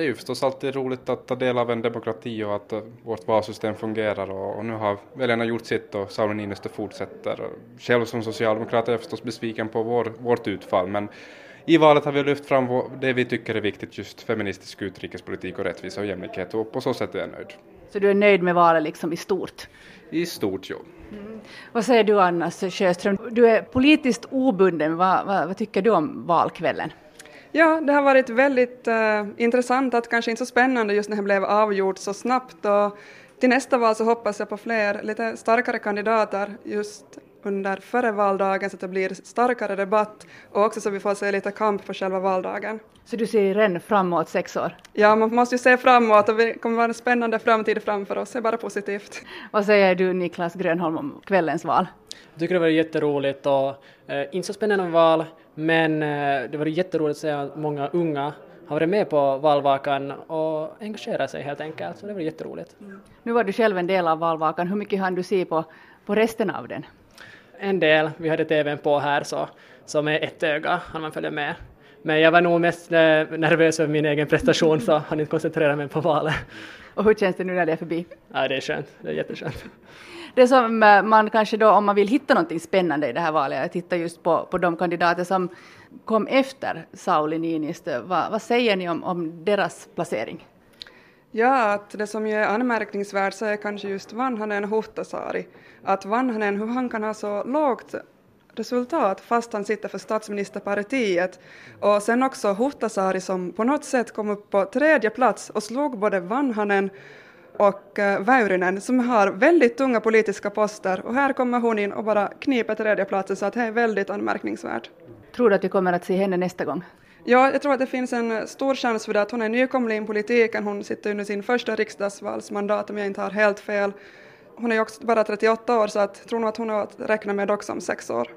det är ju förstås alltid roligt att ta del av en demokrati och att vårt valsystem fungerar och, och nu har väljarna gjort sitt och Sauli Niinistö fortsätter. Själv som socialdemokrat är jag förstås besviken på vår, vårt utfall men i valet har vi lyft fram det vi tycker är viktigt, just feministisk utrikespolitik och rättvisa och jämlikhet och på så sätt är jag nöjd. Så du är nöjd med valet liksom i stort? I stort, ja. Mm. Vad säger du Anna Sjöström? Du är politiskt obunden, vad, vad, vad tycker du om valkvällen? Ja, det har varit väldigt uh, intressant att kanske inte så spännande just när det blev avgjort så snabbt. Och till nästa val så hoppas jag på fler lite starkare kandidater just under före valdagen så att det blir starkare debatt och också så vi får se lite kamp på själva valdagen. Så du ser redan framåt sex år? Ja, man måste ju se framåt och det kommer vara en spännande framtid framför oss, det är bara positivt. Vad säger du Niklas Grönholm om kvällens val? Jag tycker det var jätteroligt och eh, inte så spännande val, men eh, det var jätteroligt att se att många unga har varit med på valvakan och engagerat sig helt enkelt, så det var jätteroligt. Mm. Nu var du själv en del av valvakan, hur mycket hann du se på, på resten av den? En del, vi hade tvn på här så, så med ett öga hann man följa med. Men jag var nog mest eh, nervös över min egen prestation så hann inte koncentrera mig på valet. Och hur känns det nu när det är förbi? Ja, det är skönt, det är jätteskönt. Det som eh, man kanske då, om man vill hitta någonting spännande i det här valet, jag tittar just på, på de kandidater som kom efter Sauli Niinistö. Va, vad säger ni om, om deras placering? Ja, att det som är anmärkningsvärt så är kanske just Vanhanen Huhtasaari. Att Vanhanen, hur han kan ha så lågt resultat fast han sitter för statsministerpartiet. Och sen också Huhtasaari som på något sätt kom upp på tredje plats och slog både Vanhanen och eh, Väyrynen som har väldigt tunga politiska poster och här kommer hon in och bara kniper tredjeplatsen så att det är väldigt anmärkningsvärt. Tror du att vi kommer att se henne nästa gång? Ja, jag tror att det finns en stor chans för det att hon är nykomling i politiken. Hon sitter under sin första riksdagsvalsmandat om jag inte har helt fel. Hon är ju också bara 38 år så att, tror nog att hon har att räkna med också om sex år.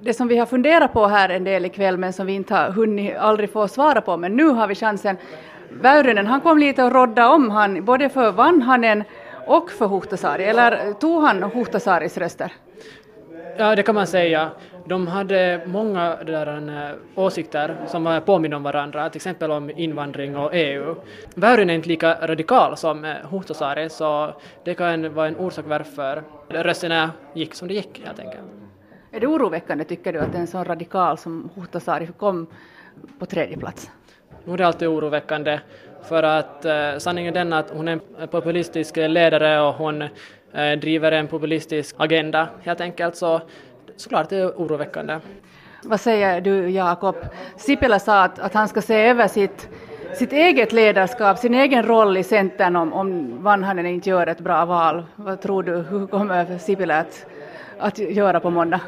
Det som vi har funderat på här en del ikväll men som vi inte har hunnit aldrig få svara på men nu har vi chansen. Väyrynen han kom lite och rodda om han både för Vanhanen och för Huhtasaari eller tog han Huhtasaaris röster? Ja, det kan man säga. De hade många där, äh, åsikter som påminner om varandra, till exempel om invandring och EU. Väyrynen är inte lika radikal som äh, Huhtasaari, så det kan vara en orsak varför rösterna gick som det gick helt enkelt. Är det oroväckande, tycker du, att en sån radikal som Huhtasaari kom på tredje plats? Nu är det alltid oroväckande, för att eh, sanningen är den att hon är en populistisk ledare och hon eh, driver en populistisk agenda helt enkelt, så såklart det är oroväckande. Vad säger du Jakob? Sipilä sa att, att han ska se över sitt, sitt eget ledarskap, sin egen roll i Centern om, om Vanhanen inte gör ett bra val. Vad tror du, hur kommer Sipilä att, att göra på måndag?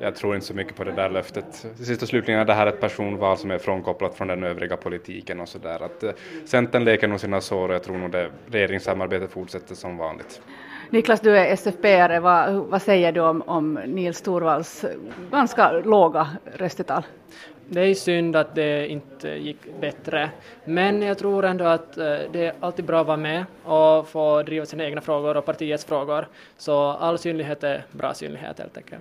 jag tror inte så mycket på det där löftet. Sist och slutligen är det här ett personval som är frånkopplat från den övriga politiken och så där. Att eh, Centern leker nog sina sår och jag tror nog det regeringssamarbetet fortsätter som vanligt. Niklas, du är SFP-are. Vad, vad säger du om, om Nils Torvalds ganska låga röstetal? Det är synd att det inte gick bättre, men jag tror ändå att eh, det är alltid bra att vara med och få driva sina egna frågor och partiets frågor. Så all synlighet är bra synlighet helt enkelt.